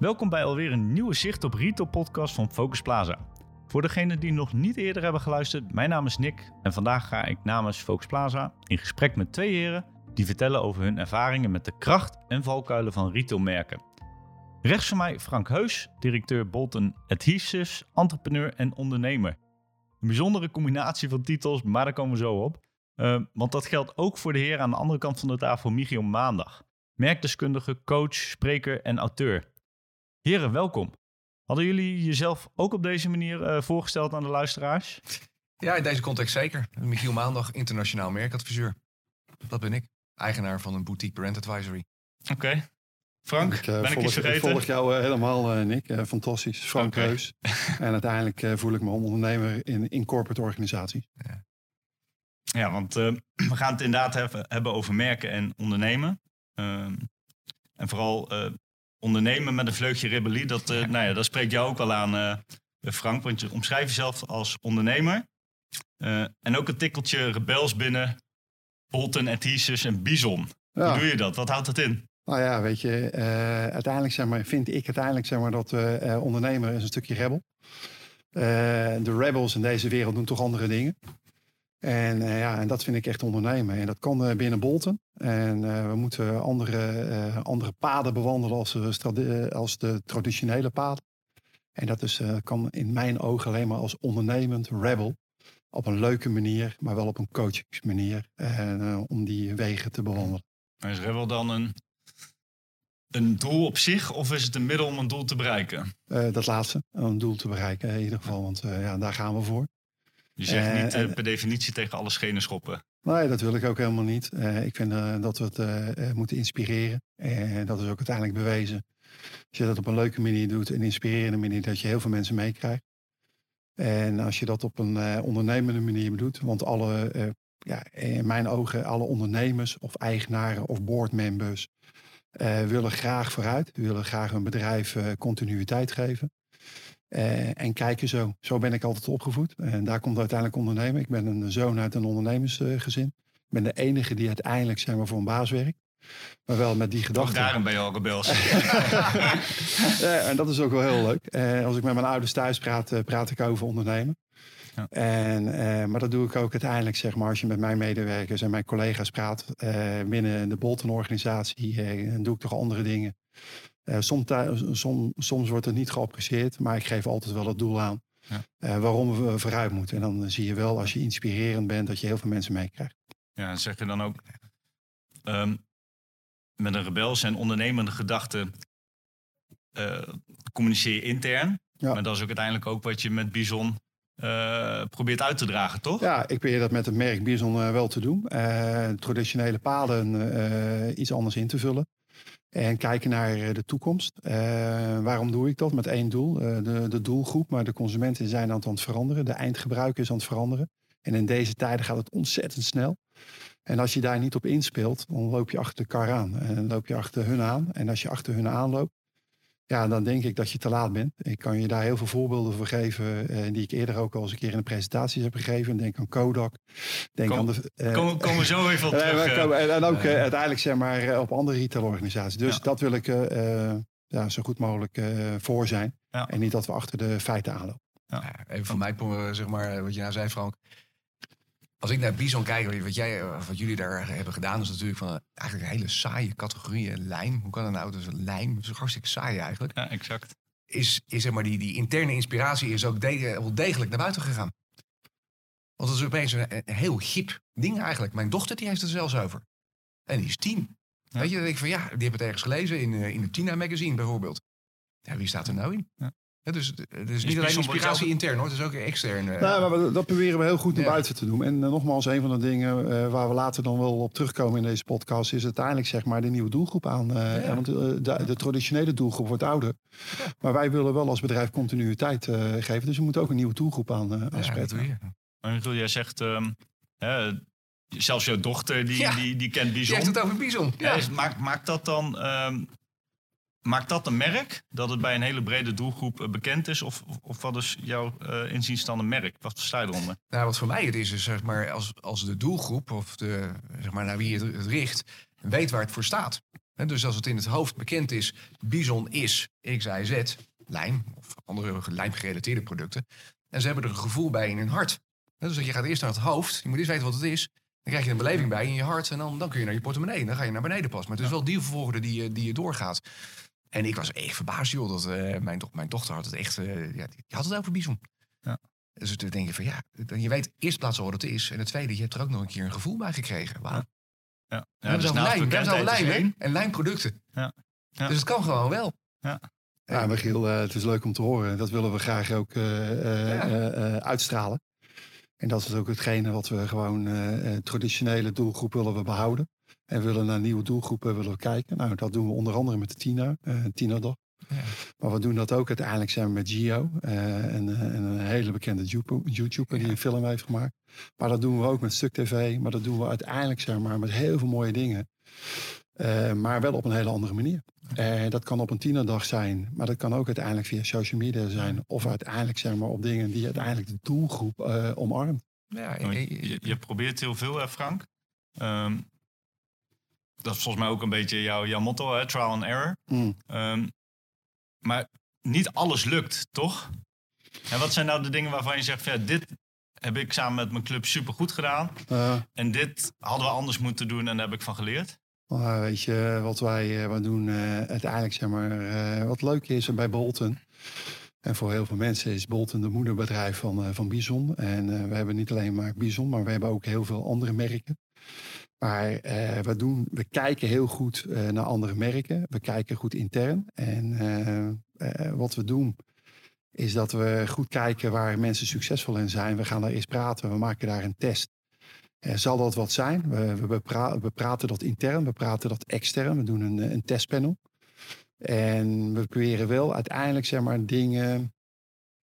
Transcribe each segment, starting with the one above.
Welkom bij alweer een nieuwe Zicht op Retail podcast van Focus Plaza. Voor degenen die nog niet eerder hebben geluisterd, mijn naam is Nick en vandaag ga ik namens Focus Plaza in gesprek met twee heren die vertellen over hun ervaringen met de kracht en valkuilen van retailmerken. Rechts van mij Frank Heus, directeur Bolton Adhesives, entrepreneur en ondernemer. Een bijzondere combinatie van titels, maar daar komen we zo op. Uh, want dat geldt ook voor de heer aan de andere kant van de tafel, Michiel Maandag. Merkdeskundige, coach, spreker en auteur. Heren, welkom. Hadden jullie jezelf ook op deze manier uh, voorgesteld aan de luisteraars? Ja, in deze context zeker. Michiel Maandag, internationaal merkadviseur. Dat ben ik. Eigenaar van een boutique brand advisory. Oké. Okay. Frank, ik, uh, ben ik volg, iets vergeten? Ik volg jou uh, helemaal, Nick. fantastisch. Frank okay. Heus. en uiteindelijk voel ik me ondernemer in, in corporate organisaties. Ja. Ja, want uh, we gaan het inderdaad hebben, hebben over merken en ondernemen. Uh, en vooral uh, ondernemen met een vleugje rebellie, dat, nou ja, dat spreekt jou ook wel aan, Frank. Want je omschrijft jezelf als ondernemer. en ook een tikkeltje rebels binnen Bolton, Adhesives en Bison. Ja. Hoe doe je dat? Wat houdt dat in? Nou ja, weet je, uiteindelijk zeg maar, vind ik uiteindelijk zeg maar, dat ondernemer is een stukje rebel. de rebels in deze wereld doen toch andere dingen. En, uh, ja, en dat vind ik echt ondernemen. En dat kan uh, binnen Bolten. En uh, we moeten andere, andere paden bewandelen als, als de traditionele paden. En dat is, kan in mijn ogen alleen maar als ondernemend rebel. Op een leuke manier, maar wel op een coachingsmanier. om die wegen te bewandelen. Maar is rebel dan een, een doel op zich of is het een middel om een doel te bereiken? dat laatste, een doel te bereiken in ieder geval. Want ja, daar gaan we voor. Je zegt niet uh, per definitie tegen alle schenen schoppen. Nee, dat wil ik ook helemaal niet. Uh, ik vind uh, dat we het moeten inspireren. En dat is ook uiteindelijk bewezen. Als je dat op een leuke manier doet, een inspirerende manier, dat je heel veel mensen meekrijgt. En als je dat op een ondernemende manier doet, want alle, ja, in mijn ogen, alle ondernemers of eigenaren of boardmembers willen graag vooruit, willen graag een bedrijf continuïteit geven. Uh, en kijken zo. Zo ben ik altijd opgevoed. En daar komt uiteindelijk ondernemen. Ik ben een zoon uit een ondernemersgezin. ik ben de enige die uiteindelijk zeg maar, voor een baas werkt. Maar wel met die gedachte. daarom ben je al rebels. ja, en dat is ook wel heel leuk. Uh, als ik met mijn ouders thuis praat, uh, praat ik over ondernemen. Ja. En, uh, maar dat doe ik ook uiteindelijk, zeg maar, als je met mijn medewerkers en mijn collega's praat binnen de Bolton-organisatie, dan doe ik toch andere dingen. Uh, soms, som, soms wordt het niet geapprecieerd, maar ik geef altijd wel het doel aan ja. uh, waarom we vooruit moeten. En dan zie je wel, als je inspirerend bent, dat je heel veel mensen meekrijgt. Ja, zeg je dan ook um, met een rebels en ondernemende gedachte uh, communiceer je intern. Ja. Maar dat is ook uiteindelijk ook wat je met Bison probeert uit te dragen, toch? Ja, ik probeer dat met het merk Bison wel te doen. traditionele paden iets anders in te vullen. En kijken naar eh, de toekomst. Uh, waarom doe ik dat? Met één doel. Uh, de, de, doelgroep, maar de consumenten zijn aan het veranderen. De eindgebruiker is aan het veranderen. En in deze tijden gaat het ontzettend snel. En als je daar niet op inspeelt, dan loop je achter de kar aan. En dan loop je achter hun aan. En als je achter hun aanloopt, ja, dan denk ik dat je te laat bent. Ik kan je daar heel veel voorbeelden voor geven, eh, die ik eerder ook al eens een keer in de presentaties heb gegeven. Denk aan Kodak. Denk kom, aan de. Uh, kom, komen we zo even op terug. Uh, komen, en, en, ook uh, uiteindelijk zeg maar op andere retailorganisaties. Dus ja. dat wil ik ja, zo goed mogelijk voor zijn. Ja. En niet dat we achter de feiten aanlopen. Ja. even van mij, zeg maar, wat je nou zei, Frank. Als ik naar Bison kijk, wat, jij, wat jullie daar hebben gedaan, is natuurlijk van eigenlijk een hele saaie categorie. Lijm. Hoe kan dat nou? Dus lijm, dat is hartstikke saai eigenlijk. Ja, exact. Is, is zeg maar die, die interne inspiratie is ook de, wel degelijk naar buiten gegaan. Want het is opeens een, een heel hip ding eigenlijk. Mijn dochter die heeft het zelfs over. En die is tien. Ja. Weet je, dan denk ik van ja, die hebben het ergens gelezen in, in de Tina magazine bijvoorbeeld. Ja, wie staat er nou in? Ja. Ja, dus het is niet alleen inspiratie intern hoor, het is ook extern. Uh, nou, maar dat proberen we heel goed naar ja. buiten te doen. En uh, nogmaals, een van de dingen uh, waar we later dan wel op terugkomen in deze podcast, is uiteindelijk zeg maar de nieuwe doelgroep aan. Ja. Want de, de, traditionele doelgroep wordt ouder. Maar wij willen wel als bedrijf continuïteit geven. Dus we moeten ook een nieuwe doelgroep aan aanspreken. Maar jij zegt, um, zelfs jouw dochter die, die, die kent Bison. Je hebt het over Bison. Ja. maakt, maakt dat dan um, Maakt dat een merk? Dat het bij een hele brede doelgroep bekend is? Of, of wat is jouw uh, inziens dan een merk? Wat versta je eronder? Nou, wat voor mij het is, is zeg maar, als, als de doelgroep of de, zeg maar, naar wie het, het richt, weet waar het voor staat. Hè, dus als het in het hoofd bekend is, Bison is X, Y, Z, lijm of andere lijmgerelateerde producten. En ze hebben er een gevoel bij in hun hart. Dus dat je gaat eerst naar het hoofd, je moet eerst weten wat het is. Dan krijg je een beleving bij in je hart en dan, dan kun je naar je portemonnee. Dan ga je naar beneden pas. Maar het is wel die volgorde die, je- die je doorgaat. En ik was echt verbaasd, joh. Dat, eh, mijn, doch- mijn dochter had het echt... eh, ja, die had het over bison. Ja. Dus toen denk je van ja, dan- je weet eerst plaats al wat het is. En het tweede, je hebt er ook nog een keer een gevoel bij gekregen. Wauw. Ja. Ja, we hebben dus lijm, we hebben hè? één. en lijmproducten. Ja. Ja. Dus het kan gewoon wel. Ja, Michiel, eh, het is leuk om te horen. Dat willen we graag ook eh, eh, Ja. eh, eh, uitstralen. En dat is ook hetgene wat we gewoon eh, eh, traditionele doelgroep willen we behouden. En willen naar nieuwe doelgroepen willen we kijken. Nou, dat doen we onder andere met de Tina, eh Tina-dag. Ja. Maar we doen dat ook uiteindelijk zijn we met Gio. eh, en, eh, en een hele bekende YouTuber die Ja. een film heeft gemaakt. Maar dat doen we ook met Stuk TV. Maar dat doen we uiteindelijk zeg maar, met heel veel mooie dingen. Eh, maar wel op een hele andere manier. Dat kan op een tienerdag zijn, maar dat kan ook uiteindelijk via social media zijn. Of uiteindelijk zeg maar, op dingen die uiteindelijk de doelgroep eh, omarmt. Ja, eh, Je, je probeert heel veel, hè, Frank. Ehm, dat is volgens mij ook een beetje jouw, jouw motto, hè? trial and error. Mm. Ehm, maar niet alles lukt, toch? En wat zijn nou de dingen waarvan je zegt, van, ja, dit heb ik samen met mijn club supergoed gedaan. Eh, En dit hadden we anders moeten doen en daar heb ik van geleerd. maar weet je, wat wij eh, wat doen eh, uiteindelijk, zeg maar, eh, wat leuk is bij Bolton. En voor heel veel mensen is Bolton de moederbedrijf van, van Bison. En we hebben niet alleen maar Bison, maar we hebben ook heel veel andere merken. Maar we, doen, we kijken heel goed eh, naar andere merken. We kijken goed intern. En eh, wat we doen, is dat we goed kijken waar mensen succesvol in zijn. We gaan daar eerst praten, we maken daar een test. Zal dat wat zijn? We, we, we praten dat intern, we praten dat extern. We doen een, een testpanel. En we proberen wel uiteindelijk zeg maar dingen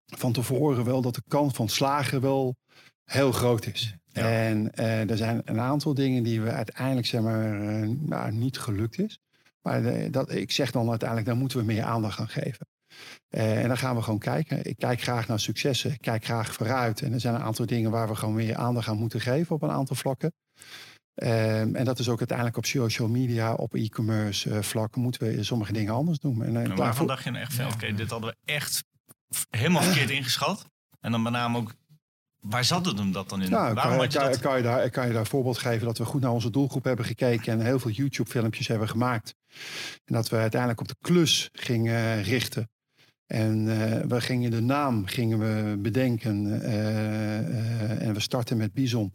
van tevoren wel dat de kans van slagen wel heel groot is. Ja. En eh, er zijn een aantal dingen die we uiteindelijk zeg maar eh, nou, niet gelukt is. Maar dat, ik zeg dan uiteindelijk, daar moeten we meer aandacht aan geven. Eh, en dan gaan we gewoon kijken. Ik kijk graag naar successen. Ik kijk graag vooruit. En er zijn een aantal dingen waar we gewoon meer aandacht aan moeten geven op een aantal vlakken. Ehm, en dat is ook uiteindelijk op social media, op e-commerce eh, vlakken, moeten we sommige dingen anders doen. En, waarvan dacht je nou echt van, Ja. oké, dit hadden we echt helemaal verkeerd ingeschat. En dan met name ook, waar zat het hem dat dan in? Nou, Waarom kan, je kan, dat? kan, je daar, kan je daar een voorbeeld geven dat we goed naar onze doelgroep hebben gekeken en heel veel YouTube-filmpjes hebben gemaakt. En dat we uiteindelijk op de klus gingen richten. En eh, we gingen de naam gingen we bedenken. eh, eh, en we starten met Bison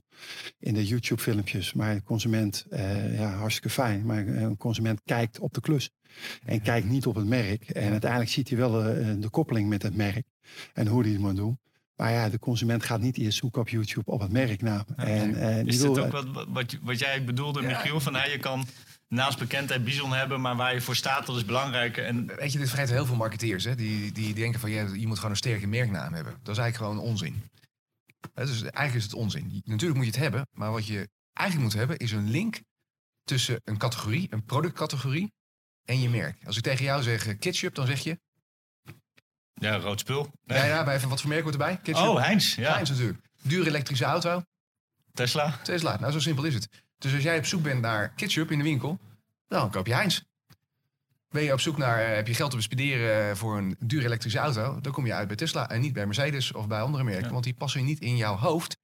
in de YouTube-filmpjes. Maar de consument, ja, hartstikke fijn. Maar een consument kijkt op de klus. En kijkt niet op het merk. En uiteindelijk ziet hij wel de koppeling met het merk. En hoe hij het moet doen. Maar ja, de consument gaat niet eerst zoeken op YouTube op het merknaam. En, eh, die Is dit ook wat, wat- wat, jij bedoelde, Ja. Michiel? Van, hey, je kan naast bekendheid Bison hebben, maar waar je voor staat, dat is belangrijker. En Weet je, dit vergeten heel veel marketeers. Hè? Die, die denken van, ja, je moet gewoon een sterke merknaam hebben. Dat is eigenlijk gewoon onzin. Hè, dus eigenlijk is het onzin. Natuurlijk moet je het hebben, maar wat je eigenlijk moet hebben... is een link tussen een categorie, een productcategorie en je merk. Als ik tegen jou zeg eh, ketchup, dan zeg je... ja, rood spul. Ja, ja, maar even, wat voor merk wordt erbij? Ketchup. Oh, Heinz. Ja. Heinz natuurlijk. Dure elektrische auto. Tesla. Tesla. Nou, zo simpel is het. Dus als jij op zoek bent naar ketchup in de winkel, dan koop je Heinz. Ben je op zoek naar, eh, heb je geld te bespenderen eh, voor een dure elektrische auto, dan kom je uit bij Tesla en niet bij Mercedes of bij andere merken. Ja. Want die passen niet in jouw hoofd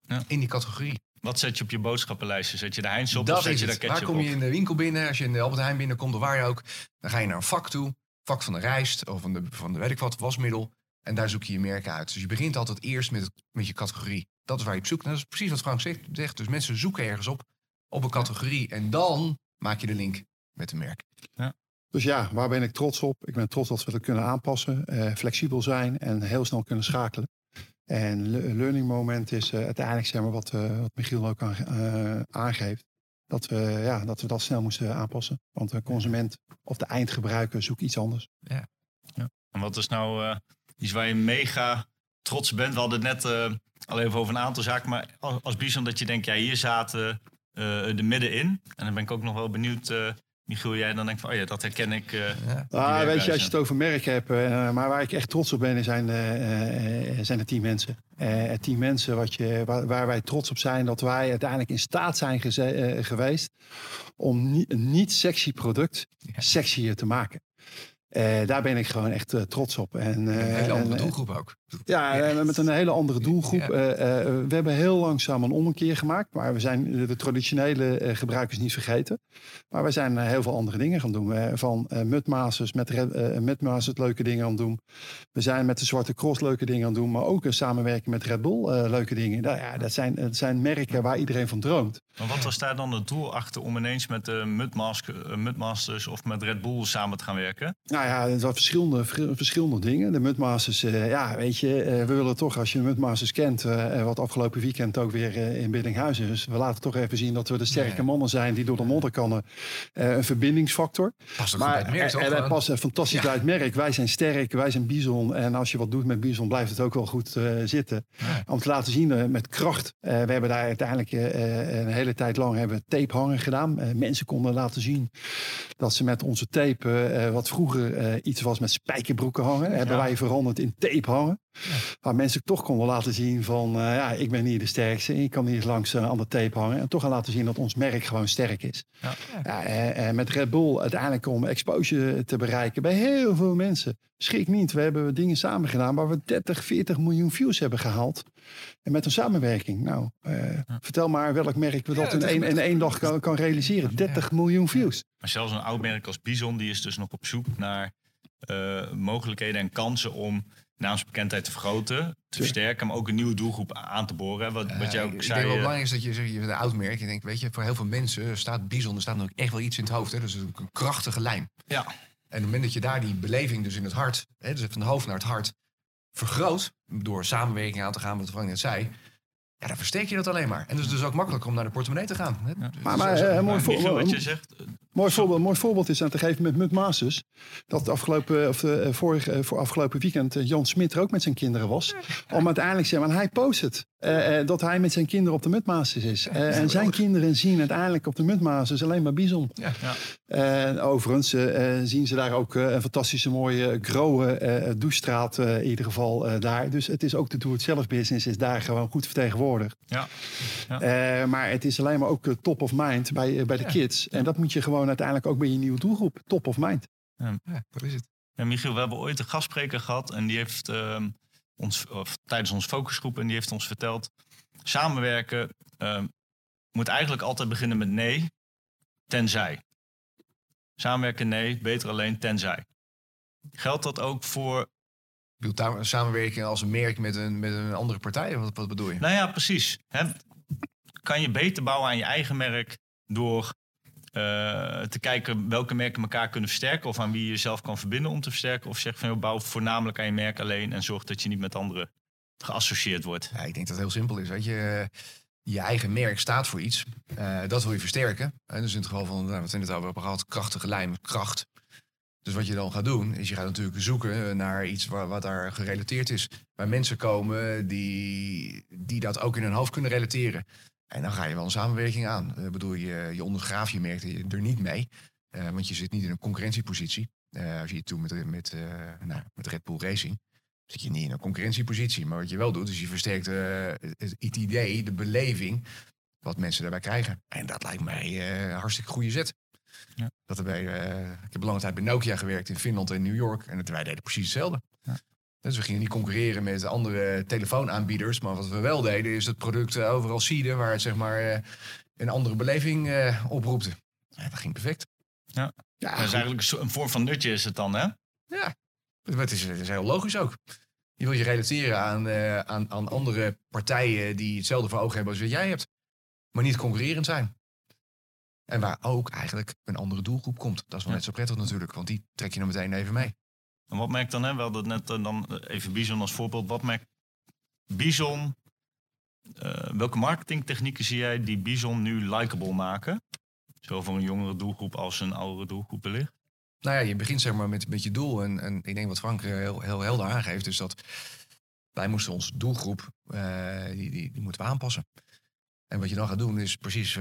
Ja. in die categorie. Wat zet je op je boodschappenlijstje? Zet je de Heinz op of dat zet is je daar. Waar ketchup kom je in de winkel binnen? Als je in de Albert Heijn binnenkomt of waar je ook, dan ga je naar een vak toe. Vak van de rijst of van de, van de weet ik wat, wasmiddel. En daar zoek je je merken uit. Dus je begint altijd eerst met, het, met je categorie. Dat is waar je op zoekt. Nou, dat is precies wat Frank zegt. zegt. Dus mensen zoeken ergens op, op een categorie. En dan maak je de link met de merk. Dus ja, waar ben ik trots op? Ik ben trots dat we dat kunnen aanpassen, eh, flexibel zijn en heel snel kunnen schakelen. En le- learning moment is eh, uiteindelijk zeg maar, wat, eh, wat Michiel ook aan, eh, aangeeft. Dat we, ja, dat we dat snel moesten aanpassen. Want de consument of de eindgebruiker zoekt iets anders. En wat is nou eh, iets waar je mega trots bent? We hadden het net eh, al even over een aantal zaken. Maar als, als Bison dat je denkt, ja, hier zaten eh de middenin. En dan ben ik ook nog wel benieuwd, Michiel, jij dan denkt van, oh ja, dat herken ik. eh, Ja. Ah, weet je, als je het over merk hebt, eh, maar waar ik echt trots op ben, zijn, eh, eh, zijn de tien mensen. Eh het team mensen wat je, waar, waar wij trots op zijn, dat wij uiteindelijk in staat zijn geze- geweest om ni- een niet sexy product Ja. sexier te maken. Eh, daar ben ik gewoon echt trots op. En, Een eh, hele andere en, doelgroep ook. Ja, eh, met een hele andere doelgroep. Ja. Eh, eh, we hebben heel langzaam een ommekeer gemaakt. Maar we zijn de traditionele gebruikers niet vergeten. Maar we zijn heel veel andere dingen gaan doen. Van Mudmasters met Mudmasters leuke dingen aan het doen. We zijn met de Zwarte Cross leuke dingen aan het doen. Maar ook een samenwerking met Red Bull leuke dingen. Nou, ja, dat, zijn, dat zijn merken waar iedereen van droomt. Maar wat was daar dan het doel achter om ineens met de Mudmasters of met Red Bull samen te gaan werken? Nou ja, het waren verschillende, ver- verschillende dingen. De Mudmasters, eh, ja, weet je, eh, we willen toch, als je de Mudmasters kent, eh, wat afgelopen weekend ook weer eh, in Biddinghuizen is, we laten toch even zien dat we de sterke Ja. mannen zijn die door de modder kannen. Een verbindingsfactor. Past bij Maar het merk, en, wij passen fantastisch Ja. bij het merk. Wij zijn sterk, wij zijn Bison. En als je wat doet met Bison, blijft het ook wel goed zitten. Ja. Om te laten zien met kracht. We hebben daar uiteindelijk een hele tijd lang hebben tape hangen gedaan. Mensen konden laten zien dat ze met onze tape, wat vroeger iets was met spijkerbroeken hangen, hebben wij veranderd in tape hangen. Waar mensen toch konden laten zien van, eh, ja, ik ben hier de sterkste. Ik kan hier langs eh, aan de tape hangen. En toch gaan laten zien dat ons merk gewoon sterk is. Ja. Ja, eh, eh, met Red Bull uiteindelijk om exposure te bereiken bij heel veel mensen. Schrik niet, we hebben dingen samen gedaan waar we 30, 40 miljoen views hebben gehaald. En met een samenwerking. Nou, eh, vertel maar welk merk we Ja, dat in één, in één dag kan, kan realiseren. 30 miljoen views. Maar zelfs een oud merk als Bison, die is dus nog op zoek naar eh, mogelijkheden en kansen om naamsbekendheid te vergroten, te versterken, maar ook een nieuwe doelgroep aan te boren. Wat, wat jij Eh, ook ik zei. denk wel eh, belangrijk is dat je, zeg, je bent een oud merk. Je denkt, weet je, voor heel veel mensen staat Bison, er staat nog echt wel iets in het hoofd. Hè? Dus een een krachtige lijn. ja, En op het moment dat je daar die beleving dus in het hart, hè, dus van het hoofd naar het hart, vergroot, door samenwerking aan te gaan, wat Frank net zei, ja, dan versterk je dat alleen maar. En dus het is ook makkelijker om naar de portemonnee te gaan. Hè? Dus Maar, maar eh, mooi, maar Michiel, voor, wat je zegt, mooi, voorbeeld, mooi voorbeeld is aan te geven met Mud Masters. Dat afgelopen, of, eh, vorige, eh, voor afgelopen weekend eh, Jan Smit er ook met zijn kinderen was. Om uiteindelijk te zeggen, hij post het. dat hij met zijn kinderen op de Mud Masters is. En zijn kinderen zien uiteindelijk op de Mud Masters alleen maar Bison. ja. ja, En overigens zien ze daar ook een fantastische mooie growe eh douchestraat in ieder geval daar. Dus het is ook de doe-het-zelf business is daar gewoon goed vertegenwoordigd. ja. Eh, maar het is alleen maar ook top of mind bij, bij de Ja. kids. En dat moet je gewoon uiteindelijk ook bij je nieuwe doelgroep. Top of mind. ja, dat is het. Ja, Michiel, we hebben ooit een gastspreker gehad en die heeft ehm, ons, of, tijdens onze focusgroep en die heeft ons verteld, samenwerken ehm, moet eigenlijk altijd beginnen met nee, tenzij. Samenwerken nee, beter alleen tenzij. Geldt dat ook voor, bedoel, samenwerking als een merk met een, met een andere partij, wat, wat bedoel je? nou ja, precies. Kan je beter bouwen aan je eigen merk door te kijken welke merken elkaar kunnen versterken of aan wie je jezelf kan verbinden om te versterken? Of zeg van, joh, bouw voornamelijk aan je merk alleen en zorg dat je niet met anderen geassocieerd wordt. Ja, ik denk dat het heel simpel is. Weet je, je eigen merk staat voor iets. Eh, dat wil je versterken. En dus in het geval van, nou, wat we het over hebben gehad, krachtige lijn, kracht. Dus wat je dan gaat doen, is je gaat natuurlijk zoeken naar iets waar, wat daar gerelateerd is. Waar mensen komen die, die dat ook in hun hoofd kunnen relateren. En dan ga je wel een samenwerking aan. Ik bedoel, je, je ondergraaft je merk er niet mee. Eh, want je zit niet in een concurrentiepositie. Eh, als je het doet met, met, eh, nou, met Red Bull Racing zit je niet in een concurrentiepositie. Maar wat je wel doet, is je versterkt eh, het, het idee, de beleving, wat mensen daarbij krijgen. En dat lijkt mij eh, een hartstikke goede zet. Ja. Dat erbij, eh, ik heb lange tijd bij Nokia gewerkt in Finland en New York. En het, wij deden precies hetzelfde. Ja. Dus we gingen niet concurreren met andere telefoonaanbieders. Maar wat we wel deden, is het product eh, overal seeden... waar het zeg maar eh, een andere beleving eh, oproepte. Ja, dat ging perfect. Ja, dat is eigenlijk een, vorm van nutje is het dan, hè? Ja, het is, het is heel logisch ook. Je wil je relateren aan, aan, aan andere partijen die hetzelfde voor ogen hebben als wat jij hebt. Maar niet concurrerend zijn. En waar ook eigenlijk een andere doelgroep komt. Dat is wel Ja. net zo prettig natuurlijk, want die trek je dan meteen even mee. En wat merkt dan, hè? We hadden het net eh, dan eh, even Bison als voorbeeld. Wat merkt Bison, eh, welke marketingtechnieken zie jij die Bison nu likable maken? Zowel voor een jongere doelgroep als een oudere doelgroep wellicht. Nou ja, je begint zeg maar met, met je doel. En, ik denk wat Frank heel, heel helder aangeeft, is dat wij moesten onze doelgroep, die, die, moeten we aanpassen. En wat je dan gaat doen is precies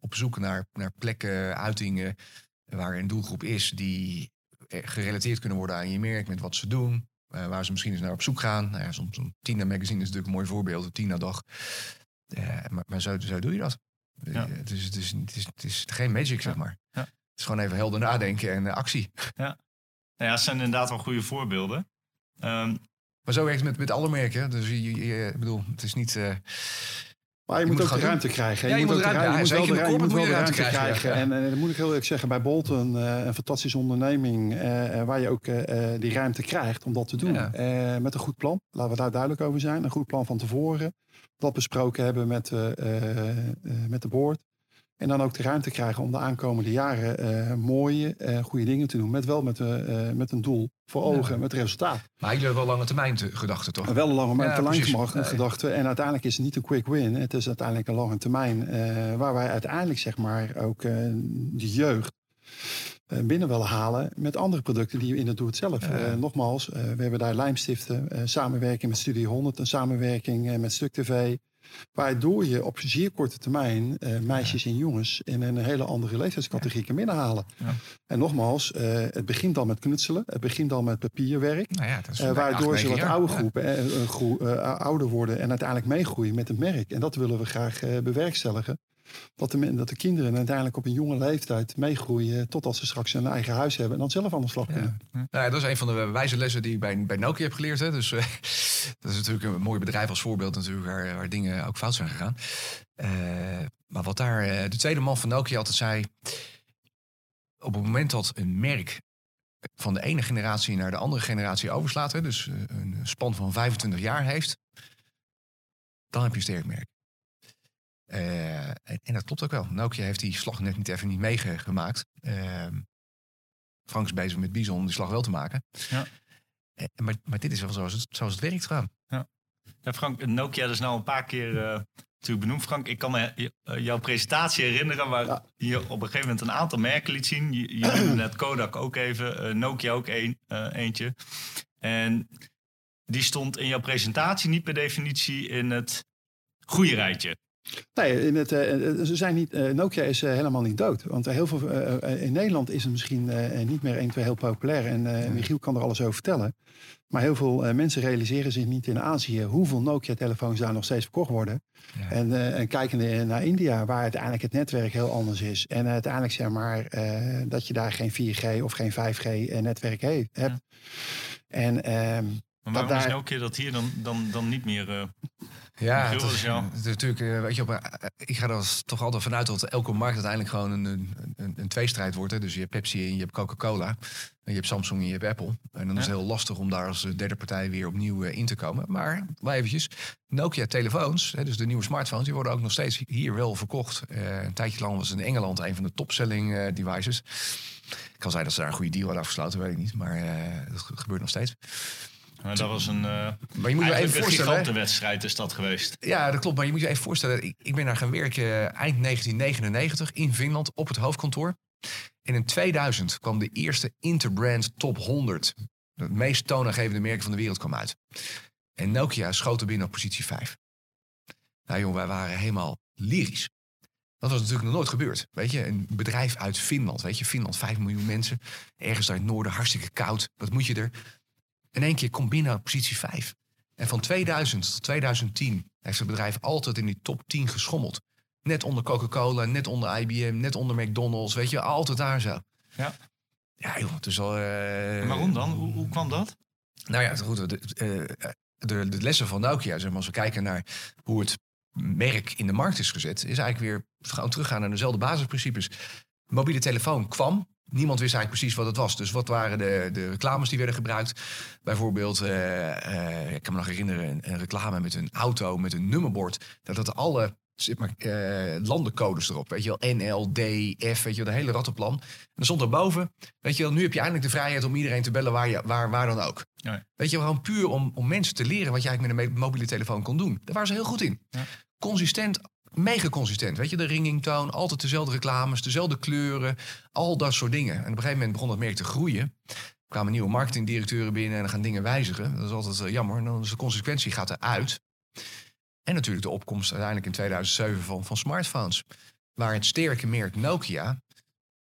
op zoek naar, naar plekken, uitingen, waar een doelgroep is die gerelateerd kunnen worden aan je merk met wat ze doen. eh, waar ze misschien eens naar op zoek gaan. Nou ja, zo'n zo'n Tina magazine is natuurlijk een mooi voorbeeld, de Tina dag. Eh, maar maar zo, zo doe je dat. Eh, Ja. Het, is, het, is, het, is, het is geen magic, zeg maar. Ja. Het is gewoon even helder nadenken en eh, actie. Nou ja, het zijn inderdaad wel goede voorbeelden. Ehm, Maar zo werkt het met, met alle merken. Dus je, je- je- ik bedoel, het is niet... eh, Maar je, Je moet, moet ook de gewoon ruimte krijgen. Ja, je moet ook ruimte- ruimte- ja, moet zeker wel in de de ruimte- je moet wel de ruimte ruimte krijgen. krijgen, ja. En eh, dat moet ik heel eerlijk zeggen, bij Bolton, eh, een fantastische onderneming, eh, eh, waar je ook eh, eh, die ruimte krijgt om dat te doen. Eh, met een goed plan, laten we daar duidelijk over zijn. Een goed plan van tevoren. Dat besproken hebben met, eh, eh, eh, met de board. En dan ook de ruimte krijgen om de aankomende jaren eh, mooie, eh, goede dingen te doen. Met wel met, eh, met een doel voor Ja. ogen, met resultaat. maar jullie hebben wel lange termijn te- gedachten, toch? Maar wel een lange Ja, termijn Nee. gedachte. En uiteindelijk is het niet een quick win. Het is uiteindelijk een lange termijn. waar wij uiteindelijk zeg maar ook de jeugd binnen willen halen met andere producten die in het doe het zelf. Ja. Nogmaals, we hebben daar Lijmstiften, eh, samenwerking met Studie 100, een samenwerking met Stuk TV. Waardoor je op zeer korte termijn eh, meisjes en jongens in een hele andere leeftijdscategorie kan binnenhalen. Ja. En nogmaals, eh, het begint al met knutselen, het begint al met papierwerk. Nou ja, Eh, acht, waardoor ze wat oude groepen groe- ouder worden en uiteindelijk meegroeien met het merk. En dat willen we graag bewerkstelligen. Dat de, dat de kinderen uiteindelijk op een jonge leeftijd meegroeien totdat ze straks een eigen huis hebben en dan zelf aan de slag Ja. kunnen. Nou ja, dat is een van de wijze lessen die ik bij, bij Nokia heb geleerd. Hè. Dus eh, dat is natuurlijk een mooi bedrijf als voorbeeld natuurlijk, waar, waar dingen ook fout zijn gegaan. Eh, maar wat daar eh, de tweede man van Nokia altijd zei... op het moment dat een merk van de ene generatie naar de andere generatie overslaat... Hè, dus een span van 25 jaar heeft... dan heb je een sterk merk. Eh, en, en dat klopt ook wel. Nokia heeft die slag net niet even niet meegemaakt. Ehm Frank is bezig met Bison om die slag wel te maken. Ja. Eh, maar, maar dit is wel zoals het, zoals het werkt gewoon. ja, Frank, Nokia is nou een paar keer eh, natuurlijk benoemd. Frank, ik kan me jouw presentatie herinneren waar Ja. je op een gegeven moment een aantal merken liet zien. Je, je noemde net Kodak ook even, eh, Nokia ook een, eh, eentje. En die stond in jouw presentatie niet per definitie in het goede rijtje. Nee, in het, eh, eh, ze zijn niet, eh, Nokia is helemaal niet dood. Want heel veel, in Nederland is het misschien niet meer 1, 2 heel populair. En Michiel kan er alles over vertellen. Maar heel veel mensen realiseren zich niet in Azië hoeveel Nokia-telefoons daar nog steeds verkocht worden. Ja. En, en kijkende naar India, waar uiteindelijk het netwerk heel anders is. En uiteindelijk zeg maar dat je daar geen 4G of geen 5G-netwerk he- hebt. En ehm, Maar waarom daar- is Nokia dat hier dan, dan, dan niet meer... eh, Ja, het is, het natuurlijk, eh, weet je, op, eh, ik ga er toch altijd vanuit dat elke markt uiteindelijk gewoon een, een, een, een tweestrijd wordt. Hè. Dus je hebt Pepsi en je hebt Coca-Cola. En je hebt Samsung en je hebt Apple. En dan is het heel lastig om daar als derde partij weer opnieuw in te komen. Maar wel eventjes, Nokia-telefoons, hè, dus de nieuwe smartphones, die worden ook nog steeds hier wel verkocht. Eh, een tijdje lang was het in Engeland een van de topselling eh, devices. Kan zijn dat ze daar een goede deal hadden afgesloten, weet ik niet. Maar eh, dat ge- gebeurt nog steeds. Maar dat was een, eh Maar je moet je even een voorstellen... hè. gigantenwedstrijd is dat geweest. Ja, dat klopt. Maar je moet je even voorstellen. Ik, ik ben daar gaan werken eh, eind 1999 in Finland op het hoofdkantoor. En in 2000 kwam de eerste Interbrand Top 100. Het meest toonaangevende merk van de wereld kwam uit. En Nokia schoot er binnen op positie 5. Nou jongen, wij waren helemaal lyrisch. Dat was natuurlijk nog nooit gebeurd. Weet je, een bedrijf uit Finland. Weet je, Finland, 5 miljoen mensen. Ergens daar in het noorden, hartstikke koud. Wat moet je er? In één keer komt binnen op positie 5. En van 2000 tot 2010 heeft het bedrijf altijd in die top 10 geschommeld. Net onder Coca-Cola, net onder IBM, net onder McDonald's. Weet je, altijd daar zo. Ja. Ja, joh, het is al. eh, En waarom dan? Hoe, hoe kwam dat? Nou ja, goed. De, eh, de, de lessen van Nokia, zeg maar, als we kijken naar hoe het merk in de markt is gezet, is eigenlijk weer gewoon teruggaan naar dezelfde basisprincipes. Mobiele telefoon kwam. Niemand wist eigenlijk precies wat het was. Dus wat waren de, de reclames die werden gebruikt? Bijvoorbeeld, eh, eh, ik kan me nog herinneren, een, reclame met een auto met een nummerbord. Dat had alle zeg maar, eh, landencodes erop. Weet je wel, NL, D, F, weet je wel, de hele rattenplan. En dan stond erboven, weet je wel, nu heb je eindelijk de vrijheid om iedereen te bellen waar, je, waar, waar dan ook. Ja. Weet je wel, gewoon puur om, om mensen te leren wat je eigenlijk met een mobiele telefoon kon doen. Daar waren ze heel goed in. Ja. Consistent, mega consistent. Weet je, de ringingtoon, altijd dezelfde reclames, dezelfde kleuren, al dat soort dingen. En op een gegeven moment begon dat merk te groeien. Er kwamen nieuwe marketingdirecteuren binnen en dan gaan dingen wijzigen. Dat is altijd eh, jammer. En dan is de consequentie gaat eruit. En natuurlijk de opkomst uiteindelijk in 2007 van, van smartphones. Waar het sterke merk Nokia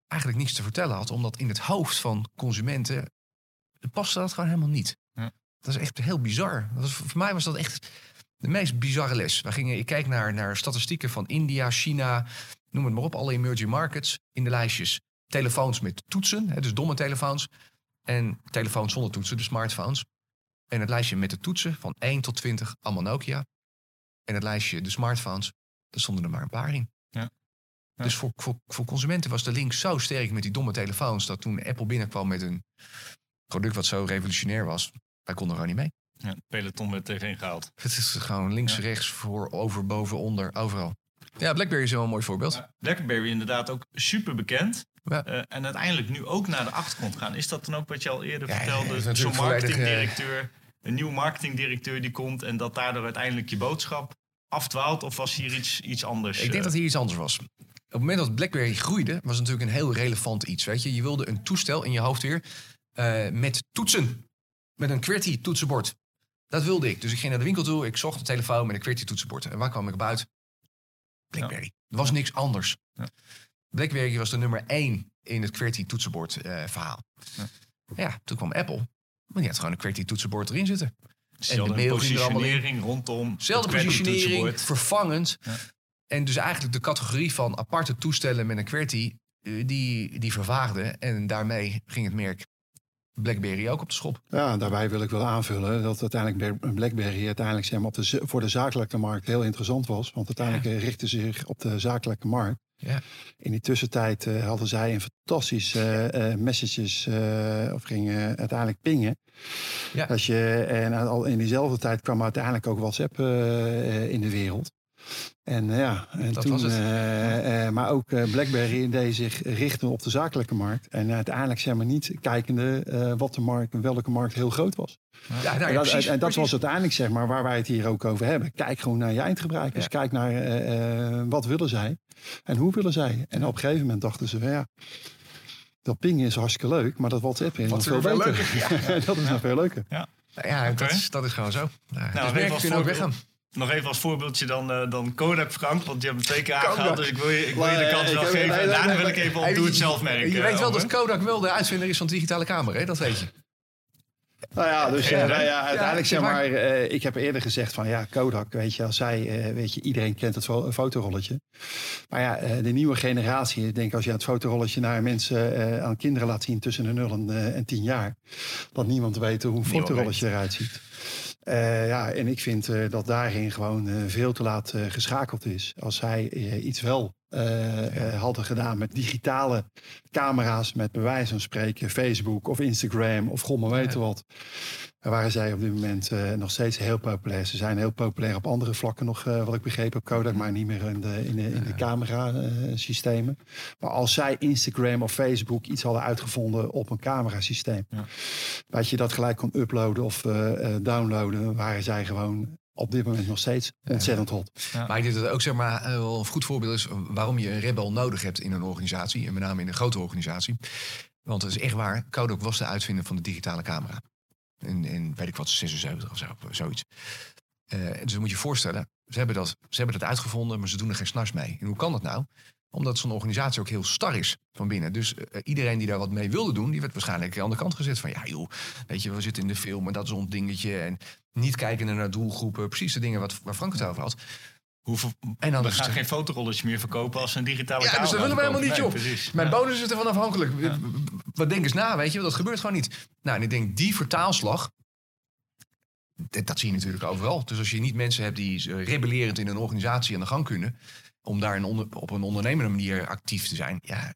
eigenlijk niets te vertellen had. Omdat in het hoofd van consumenten paste dat gewoon helemaal niet. Ja. Dat is echt heel bizar. Dat voor mij was dat echt de meest bizarre les. We gingen, ik kijk naar, naar statistieken van India, China, noem het maar op, alle emerging markets in de lijstjes. Telefoons met toetsen, hè, dus domme telefoons. En telefoons zonder toetsen, de smartphones. En het lijstje met de toetsen van 1 tot 20, allemaal Nokia. En het lijstje de smartphones, daar stonden er maar een paar in. Ja. Ja. Dus voor, voor, voor consumenten was de link zo sterk met die domme telefoons... dat toen Apple binnenkwam met een product wat zo revolutionair was... wij konden er gewoon niet mee. Ja, peloton werd tegen gehaald. Het is gewoon links, Ja. rechts, voor, over, boven, onder, overal. Ja, BlackBerry is wel een mooi voorbeeld. Ja, BlackBerry inderdaad ook super bekend. Ja. Eh, en uiteindelijk nu ook naar de achtergrond gaan. Is dat dan ook wat je al eerder vertelde? Zo'n eh, marketingdirecteur, een nieuwe marketingdirecteur die komt... en dat daardoor uiteindelijk je boodschap afdwaalt? Of was hier iets, iets anders? Ik denk dat hier iets anders was. Op het moment dat BlackBerry groeide, was het natuurlijk een heel relevant iets. Weet je, je wilde een toestel in je hoofd weer eh, met toetsen. Met een QWERTY toetsenbord. Dat wilde ik. Dus ik ging naar de winkel toe. Ik zocht een telefoon met een QWERTY toetsenbord. En waar kwam ik op uit? BlackBerry. Er was niks anders. Ja. BlackBerry was de nummer één in het QWERTY toetsenbord eh, verhaal. Ja. toen kwam Apple. Maar die had gewoon een QWERTY toetsenbord erin zitten. Mail allemaal in. positionering rondom Zelfde positionering, vervangend. Ja. En dus eigenlijk de categorie van aparte toestellen met een QWERTY, eh, die, die vervaagde. En daarmee ging het merk BlackBerry ook op de schop. Ja, daarbij wil ik wel aanvullen dat uiteindelijk Bla- BlackBerry uiteindelijk zeg maar, op de, voor de zakelijke markt heel interessant was. Want uiteindelijk eh, richtte ze zich op de zakelijke markt. Ja. In die tussentijd eh, hadden zij een fantastische eh, eh, messages of gingen uiteindelijk pingen. Ja. Als je, en al in diezelfde tijd kwam uiteindelijk ook WhatsApp in de wereld. En eh, ja, en Dat toen, was het. eh, eh, maar ook eh, BlackBerry deed zich richten op de zakelijke markt. En uiteindelijk zeg maar niet kijkende eh, wat de markt, welke markt heel groot was. Ja, nou ja, en dat, precies, en dat was uiteindelijk zeg maar waar wij het hier ook over hebben. Kijk gewoon naar je eindgebruikers. Ja. Kijk naar eh, eh, wat willen zij en hoe willen zij. En op een gegeven moment dachten ze van ja, dat pingen is hartstikke leuk, maar dat WhatsApp is nog veel veel beter. leuker, dat is nog veel leuker. Ja, dat, is, dat is gewoon zo. Nou, dus even merken als kunnen ook weggaan. Nog even als voorbeeldje dan, eh, dan Kodak Frank, want je hebt hem twee keer aangehaald. Dus ik wil je, ik wil je de eh, kans wel geven. nee, En nee, daarna nee, wil ik even op doe het je- zelf merk. Je eh, weet wel over. dat Kodak wel de uitvinder is van digitale camera, hè? dat weet je. Nou ja, dus Ja, eh, nou ja, uiteindelijk zeg zeg maar. maar, eh, ik heb eerder gezegd van ja, Kodak, weet je, als zij, eh, weet je, iedereen kent het fo- fotorolletje. Maar ja, eh, de nieuwe generatie, ik denk als je het fotorolletje naar mensen, eh, aan kinderen laat zien tussen de 0 en, eh, en 10 jaar, dat niemand weet hoe een fotorolletje eruit ziet. Eh, ja, en ik vind eh, dat daarin gewoon eh, veel te laat geschakeld is. Als zij iets wel hadden gedaan met digitale camera's, met bij wijze van spreken Facebook of Instagram of god maar weten wat. Waren zij op dit moment eh, nog steeds heel populair. Ze zijn heel populair op andere vlakken nog, eh, wat ik begreep op Kodak, maar niet meer in de, in de, in de camera-systemen. maar als zij Instagram of Facebook iets hadden uitgevonden op een camerasysteem, Ja. dat je dat gelijk kon uploaden of eh, eh, downloaden, waren zij gewoon op dit moment nog steeds ontzettend hot. Maar ik denk dat het ook zeg maar, wel een goed voorbeeld is waarom je een rebel nodig hebt in een organisatie. En met name in een grote organisatie. Want het is echt waar, Kodak was de uitvinder van de digitale camera. In, in weet ik wat, 76 of zo, zoiets. Eh, dus dan moet je je voorstellen, ze hebben, dat, ze hebben dat uitgevonden, maar ze doen er geen s'nachts mee. En hoe kan dat nou? Omdat zo'n organisatie ook heel star is van binnen. Dus eh, iedereen die daar wat mee wilde doen, die werd waarschijnlijk aan de kant gezet. Van ja joh, weet je, we zitten in de film en dat is ons dingetje. En niet kijken naar doelgroepen. Precies de dingen wat, waar Frank het over had. Hoeveel, En dan we gaan geen fotorolletjes meer verkopen als een digitale Ja, dus dat willen we helemaal niet, joh. Nee. Mijn Ja. bonus is ervan afhankelijk. Ja. Wat denk eens na, weet je? Dat gebeurt gewoon niet. Nou, en ik denk die vertaalslag. Dat, dat zie je natuurlijk overal. Dus als je niet mensen hebt die eh, rebellerend in een organisatie aan de gang kunnen. om daar een onder- op een ondernemende manier actief te zijn. Ja,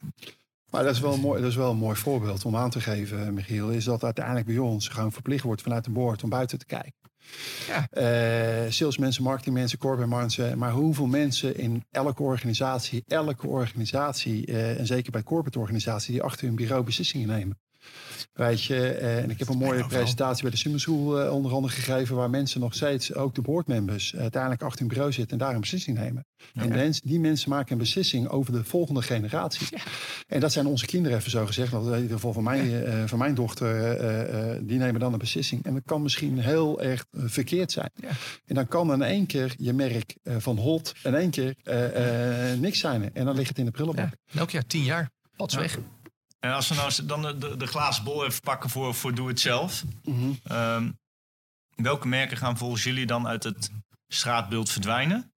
Maar dat is, wel een mooi, dat is wel een mooi voorbeeld om aan te geven, Michiel. Is dat uiteindelijk bij ons gewoon verplicht wordt vanuit de board om buiten te kijken. Ja. Eh, salesmensen, marketingmensen, corporate mensen. Maar hoeveel mensen in elke organisatie, elke organisatie, eh, en zeker bij corporate organisaties, die achter hun bureau beslissingen nemen. Weet je, eh, en ik heb een mooie presentatie bij de Summer School eh, onder andere gegeven, waar mensen nog steeds, ook de boardmembers, uiteindelijk achter hun bureau zitten en daar een beslissing nemen. En die mensen maken een beslissing over de volgende generatie. En dat zijn onze kinderen, even zo gezegd. In ieder geval van mijn, eh, van mijn dochter, die nemen dan een beslissing. En dat kan misschien heel erg verkeerd zijn. Ja. En dan kan in één keer je merk van hot in één keer niks zijn. En dan ligt het in de prullenbak. ja. elk jaar tien jaar. Ja. weg. En als we nou dan de, de, de glazen bol even pakken voor, voor Doe Het Zelf. Mhm. Ehm, welke merken gaan volgens jullie dan uit het straatbeeld verdwijnen?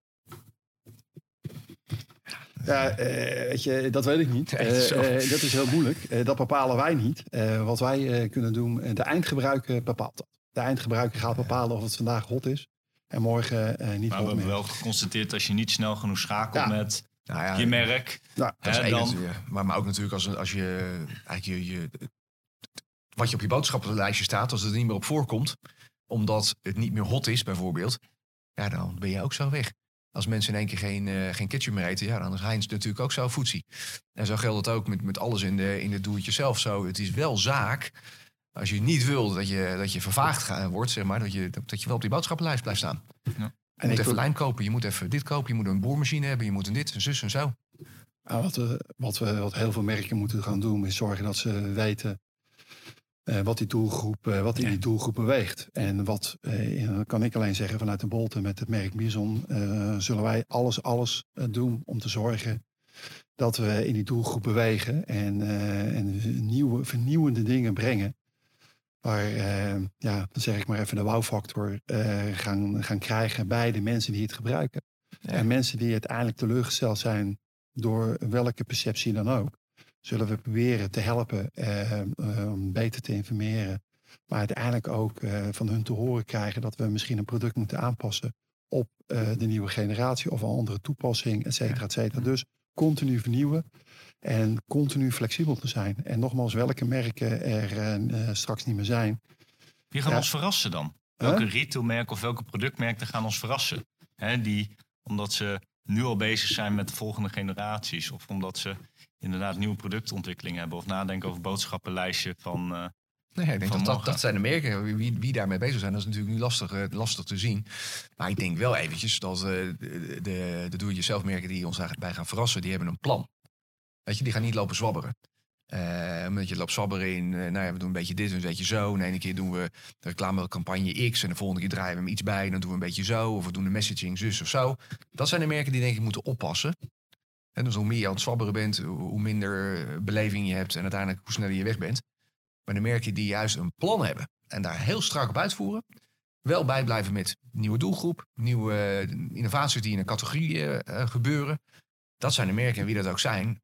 Ja, eh, weet je, dat weet ik niet. Eh, eh, dat is heel moeilijk. Eh, dat bepalen wij niet. Eh, wat wij eh, kunnen doen, de eindgebruiker bepaalt dat. De eindgebruiker gaat bepalen of het vandaag hot is en morgen eh, niet Maar we hot hebben meer. wel geconstateerd als je niet snel genoeg schakelt Ja. met Nou ja, je merk. Nou, Dat Hè, dan-. Maar, maar ook natuurlijk als, als je, eigenlijk je, je, wat je op je boodschappenlijstje staat, als het er niet meer op voorkomt, omdat het niet meer hot is bijvoorbeeld, ja, dan ben je ook zo weg. Als mensen in één keer geen, eh, geen ketchup meer eten, ja, dan is Heinz natuurlijk ook zo voetsie. En zo geldt het ook met, met alles in de, in de doe-het-jezelf zo. Het is wel zaak, als je niet wil dat je, dat je vervaagd wordt, zeg maar, dat je, dat je wel op die boodschappenlijst blijft staan. Je en moet even lijm kopen, je moet even dit kopen, je moet een boormachine hebben, je moet een dit, een zus en zo. Nou, wat, we, wat, we, wat heel veel merken moeten gaan doen, is zorgen dat ze weten eh, wat, die doelgroep, eh, wat in Ja. die doelgroep beweegt. En wat, dat kan ik alleen zeggen vanuit de Bolte met het merk Bison, zullen wij alles, alles doen om te zorgen dat we in die doelgroep bewegen en, en nieuwe, vernieuwende dingen brengen. Waar, eh, ja, dan zeg ik maar even de wow-factor eh, gaan, gaan krijgen bij de mensen die het gebruiken. Ja. En mensen die uiteindelijk teleurgesteld zijn door welke perceptie dan ook, zullen we proberen te helpen, eh, om beter te informeren. Maar uiteindelijk ook van hun te horen krijgen dat we misschien een product moeten aanpassen op de nieuwe generatie of een andere toepassing, et cetera, et cetera. Dus continu vernieuwen en continu flexibel te zijn. En nogmaals, welke merken er eh, eh, straks niet meer zijn. Wie gaan Ja. ons verrassen dan? Welke retailmerk of welke productmerken gaan ons verrassen? Hè, die, omdat ze nu al bezig zijn met de volgende generaties. Of omdat ze inderdaad nieuwe productontwikkeling hebben. Of nadenken over boodschappenlijstje van... eh, Nee, ik denk dat, dat zijn de merken. Wie, wie daarmee bezig zijn, dat is natuurlijk nu lastig, lastig te zien. Maar ik denk wel eventjes dat eh, de, de, de doe-het-jezelf merken die ons daarbij gaan verrassen, die hebben een plan. Weet je, die gaan niet lopen zwabberen. Eh omdat je loopt zwabberen in, eh, nou ja, we doen een beetje dit en een beetje zo. En de ene keer doen we de reclamecampagne X en de volgende keer draaien we hem iets bij. En dan doen we een beetje zo. Of we doen de messaging zus of zo. Dat zijn de merken die denk ik moeten oppassen. En dus hoe meer je aan het zwabberen bent, hoe minder eh, beleving je hebt en uiteindelijk hoe sneller je weg bent. Maar de merken die juist een plan hebben en daar heel strak op uitvoeren, wel bijblijven met nieuwe doelgroep, nieuwe innovaties die in een categorie gebeuren. Dat zijn de merken, en wie dat ook zijn,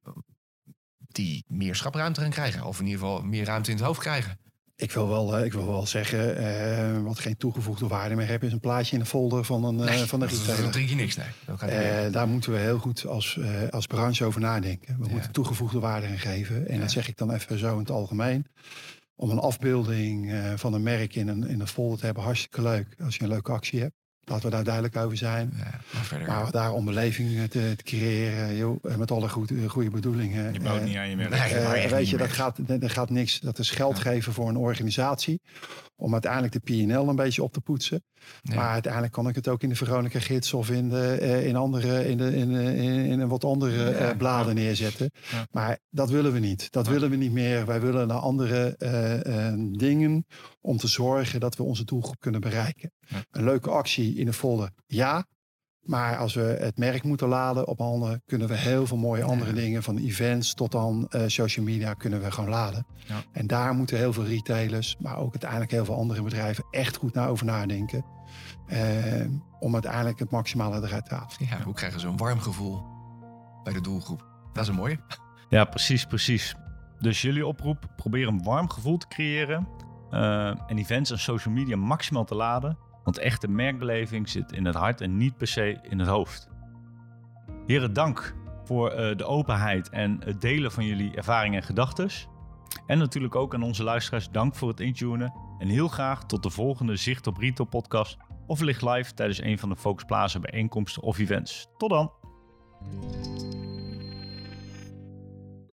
die meer schapruimte gaan krijgen. Of in ieder geval meer ruimte in het hoofd krijgen. Ik wil wel, eh, ik wil wel zeggen, eh, wat geen toegevoegde waarde meer heeft, is een plaatje in de folder van een, eh, van een retailer. dat drink je niks, nee. Daar moeten we heel goed als, als branche over nadenken. We Ja. moeten toegevoegde waarde gaan geven. En Ja. dat zeg ik dan even zo in het algemeen. Om een afbeelding van een merk in een, in een folder te hebben, hartstikke leuk. Als je een leuke actie hebt. Laten we daar duidelijk over zijn. ja, maar verder. Maar daar om beleving eh, te, te creëren, joh, eh, met alle goede, goede bedoelingen. je bouwt eh, niet aan je merk. nee. eh, weet je, dat gaat, dat gaat niks. Dat is geld Ja. geven voor een organisatie. Om uiteindelijk de PNL een beetje op te poetsen. Ja. Maar uiteindelijk kan ik het ook in de Veronica Gids of in, de, eh, in, andere, in, de, in, eh, in, wat andere eh, bladen neerzetten. Maar dat willen we niet. Dat willen we niet meer. Wij willen naar andere dingen om te zorgen dat we onze doelgroep kunnen bereiken. Een leuke actie in de folder, ja. Maar als we het merk moeten laden op handen, kunnen we heel veel mooie andere Ja. dingen, van events tot aan eh, social media, kunnen we gewoon laden. Ja. En daar moeten heel veel retailers, maar ook uiteindelijk heel veel andere bedrijven echt goed naar over nadenken. eh, om uiteindelijk het maximale eruit te halen. Ja, hoe krijgen ze een warm gevoel bij de doelgroep? Dat is een mooie. Ja, precies, precies. Dus jullie oproep, probeer een warm gevoel te creëren. eh, en events en social media maximaal te laden. Want echte merkbeleving zit in het hart en niet per se in het hoofd. Heren, dank voor eh, de openheid en het delen van jullie ervaringen en gedachten. En natuurlijk ook aan onze luisteraars dank voor het intunen. En heel graag tot de volgende Zicht op Retail podcast of wellicht live tijdens een van de Focus Plaza bijeenkomsten of events. Tot dan!